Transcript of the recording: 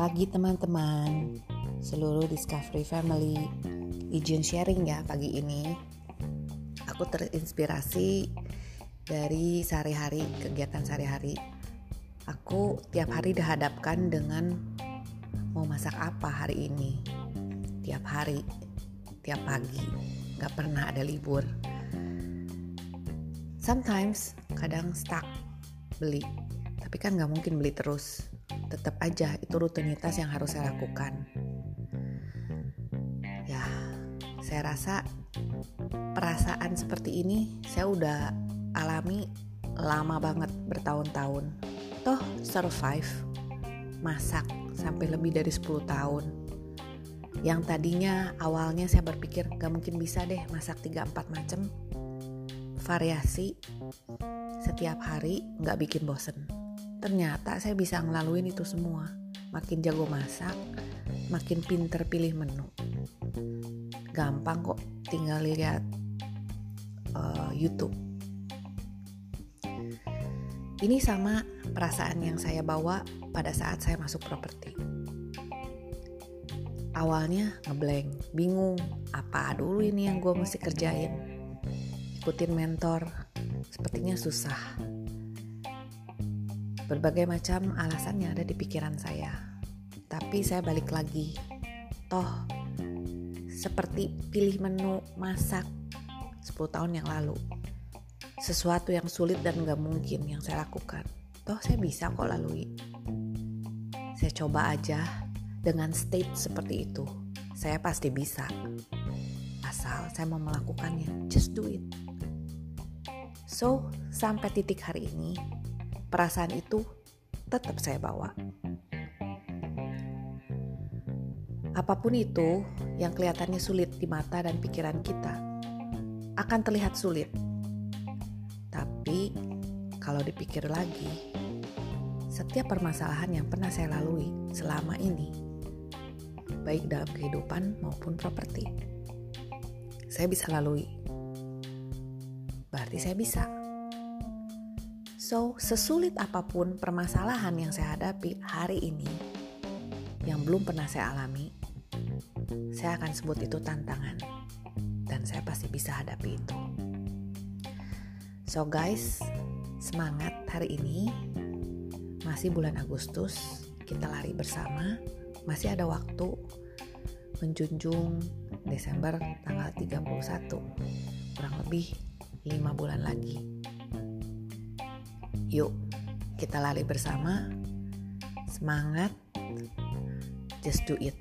pagi teman-teman. Seluruh Discovery Family Izin sharing ya pagi ini. Aku terinspirasi dari sehari-hari, kegiatan sehari-hari. Aku tiap hari dihadapkan dengan Mau masak apa hari ini. Tiap hari, tiap pagi Gak pernah ada libur. Sometimes kadang stuck beli Tapi kan gak mungkin beli terus tetap aja itu rutinitas yang harus saya lakukan. Ya, saya rasa perasaan seperti ini saya udah alami lama banget bertahun-tahun. Toh survive, masak sampai lebih dari 10 tahun. Yang tadinya awalnya saya berpikir gak mungkin bisa deh masak 3-4 macam variasi setiap hari gak bikin bosen ternyata saya bisa ngelaluin itu semua. Makin jago masak makin pinter pilih menu. Gampang kok tinggal lihat uh, YouTube. Ini sama perasaan yang saya bawa pada saat saya masuk properti. Awalnya ngeblank bingung apa dulu ini yang gue mesti kerjain? Ikutin mentor sepertinya susah Berbagai macam alasannya ada di pikiran saya. Tapi saya balik lagi. Toh, seperti pilih menu masak 10 tahun yang lalu. Sesuatu yang sulit dan gak mungkin yang saya lakukan. Toh saya bisa kok lalui. Saya coba aja dengan state seperti itu. Saya pasti bisa. Asal saya mau melakukannya, just do it. So, sampai titik hari ini, perasaan itu tetap saya bawa. Apa pun itu yang kelihatannya sulit di mata dan pikiran kita akan terlihat sulit. Tapi kalau dipikir lagi, setiap permasalahan yang pernah saya lalui selama ini, baik dalam kehidupan maupun properti, saya bisa lalui. Berarti saya bisa. So, sesulit apa pun permasalahan yang saya hadapi hari ini, yang belum pernah saya alami, saya akan sebut itu tantangan, dan saya pasti bisa hadapi itu. So, guys, semangat hari ini. Masih bulan Agustus, kita lari bersama. Masih ada waktu menjunjung Desember tanggal 31. Kurang lebih 5 bulan lagi. Yuk, kita lari bersama. Semangat. Just do it.